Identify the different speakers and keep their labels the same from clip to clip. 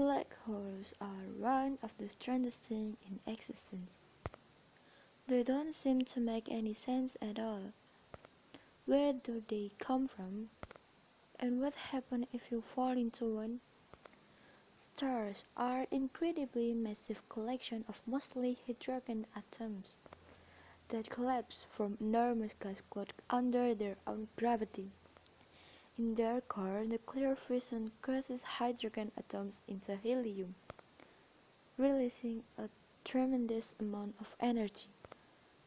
Speaker 1: Black holes are one of the strangest things in existence. They don't seem to make any sense at all. Where do they come from? And what happens if you fall into one? Stars are incredibly massive collection of mostly hydrogen atoms that collapse from enormous gas clouds under their own gravity. In their core, the nuclear fusion crushes hydrogen atoms into helium, releasing a tremendous amount of energy.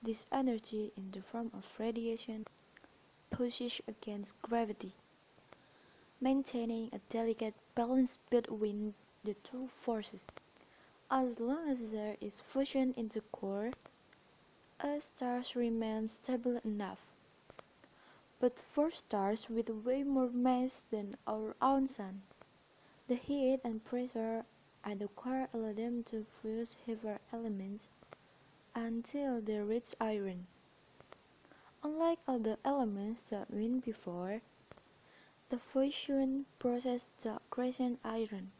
Speaker 1: This energy, in the form of radiation, pushes against gravity, maintaining a delicate balance between the two forces. As long as there is fusion in the core, a star remains stable enough. But for stars with way more mass than our own Sun, the heat and pressure at the core allow them to fuse heavier elements until they reach iron. Unlike the elements that went before, the fusion process that creates iron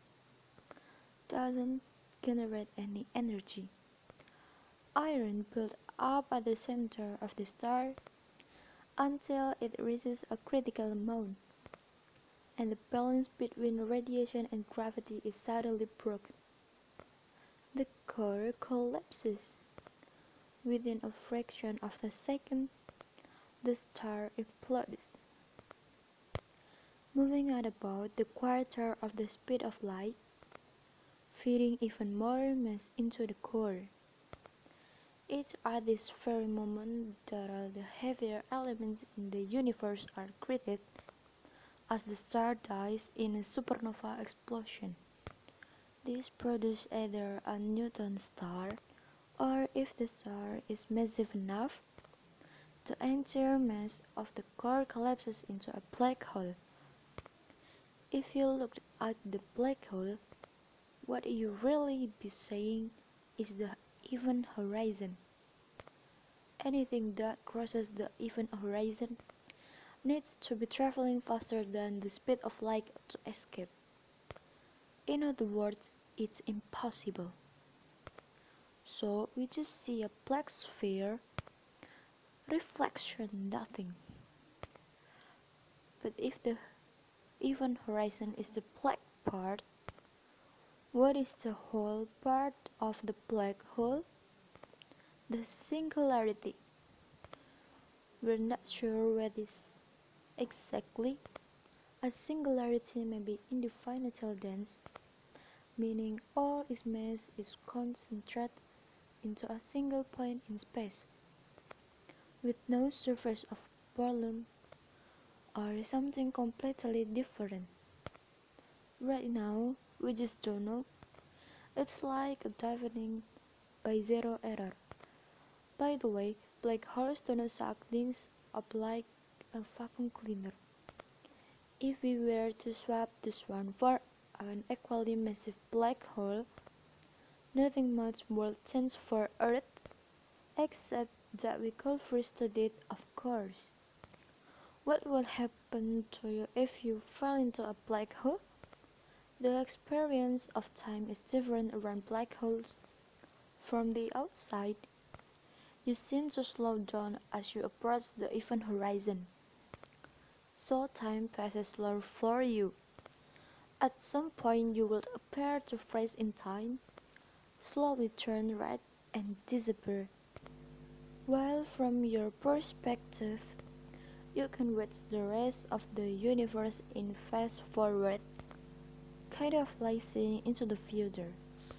Speaker 1: doesn't generate any energy. Iron built up at the center of the star until it reaches a critical amount, and the balance between radiation and gravity is suddenly broken. The core collapses. Within a fraction of a second, the star explodes, moving at about the quarter of the speed of light, feeding even more mass into the core. It's at this very moment that all the heavier elements in the universe are created as the star dies in a supernova explosion. This produces either a neutron star or if the star is massive enough, the entire mass of the core collapses into a black hole. If you look at the black hole, what you really be seeing is the event horizon. Anything that crosses the event horizon needs to be traveling faster than the speed of light to escape. In other words, it's impossible. So we just see a black sphere, reflection, nothing. But if the event horizon is the black part, what is the hole part of the black hole? The singularity. We're not sure what is exactly. A singularity may be indefinitely dense, meaning all its mass is concentrated into a single point in space, with no surface of volume, or something completely different. Right now, we just don't know. It's like a by zero error. By the way, black holes do not suck things up like a vacuum cleaner. If we were to swap this one for an equally massive black hole, nothing much will change for Earth, except that we could freeze to death, of course. What will happen to you if you fall into a black hole? The experience of time is different around black holes. From the outside, you seem to slow down as you approach the event horizon. So time passes slower for you. At some point you will appear to freeze in time, slowly turn red and disappear. While from your perspective, you can watch the rest of the universe in fast forward kind of like seeing into the future.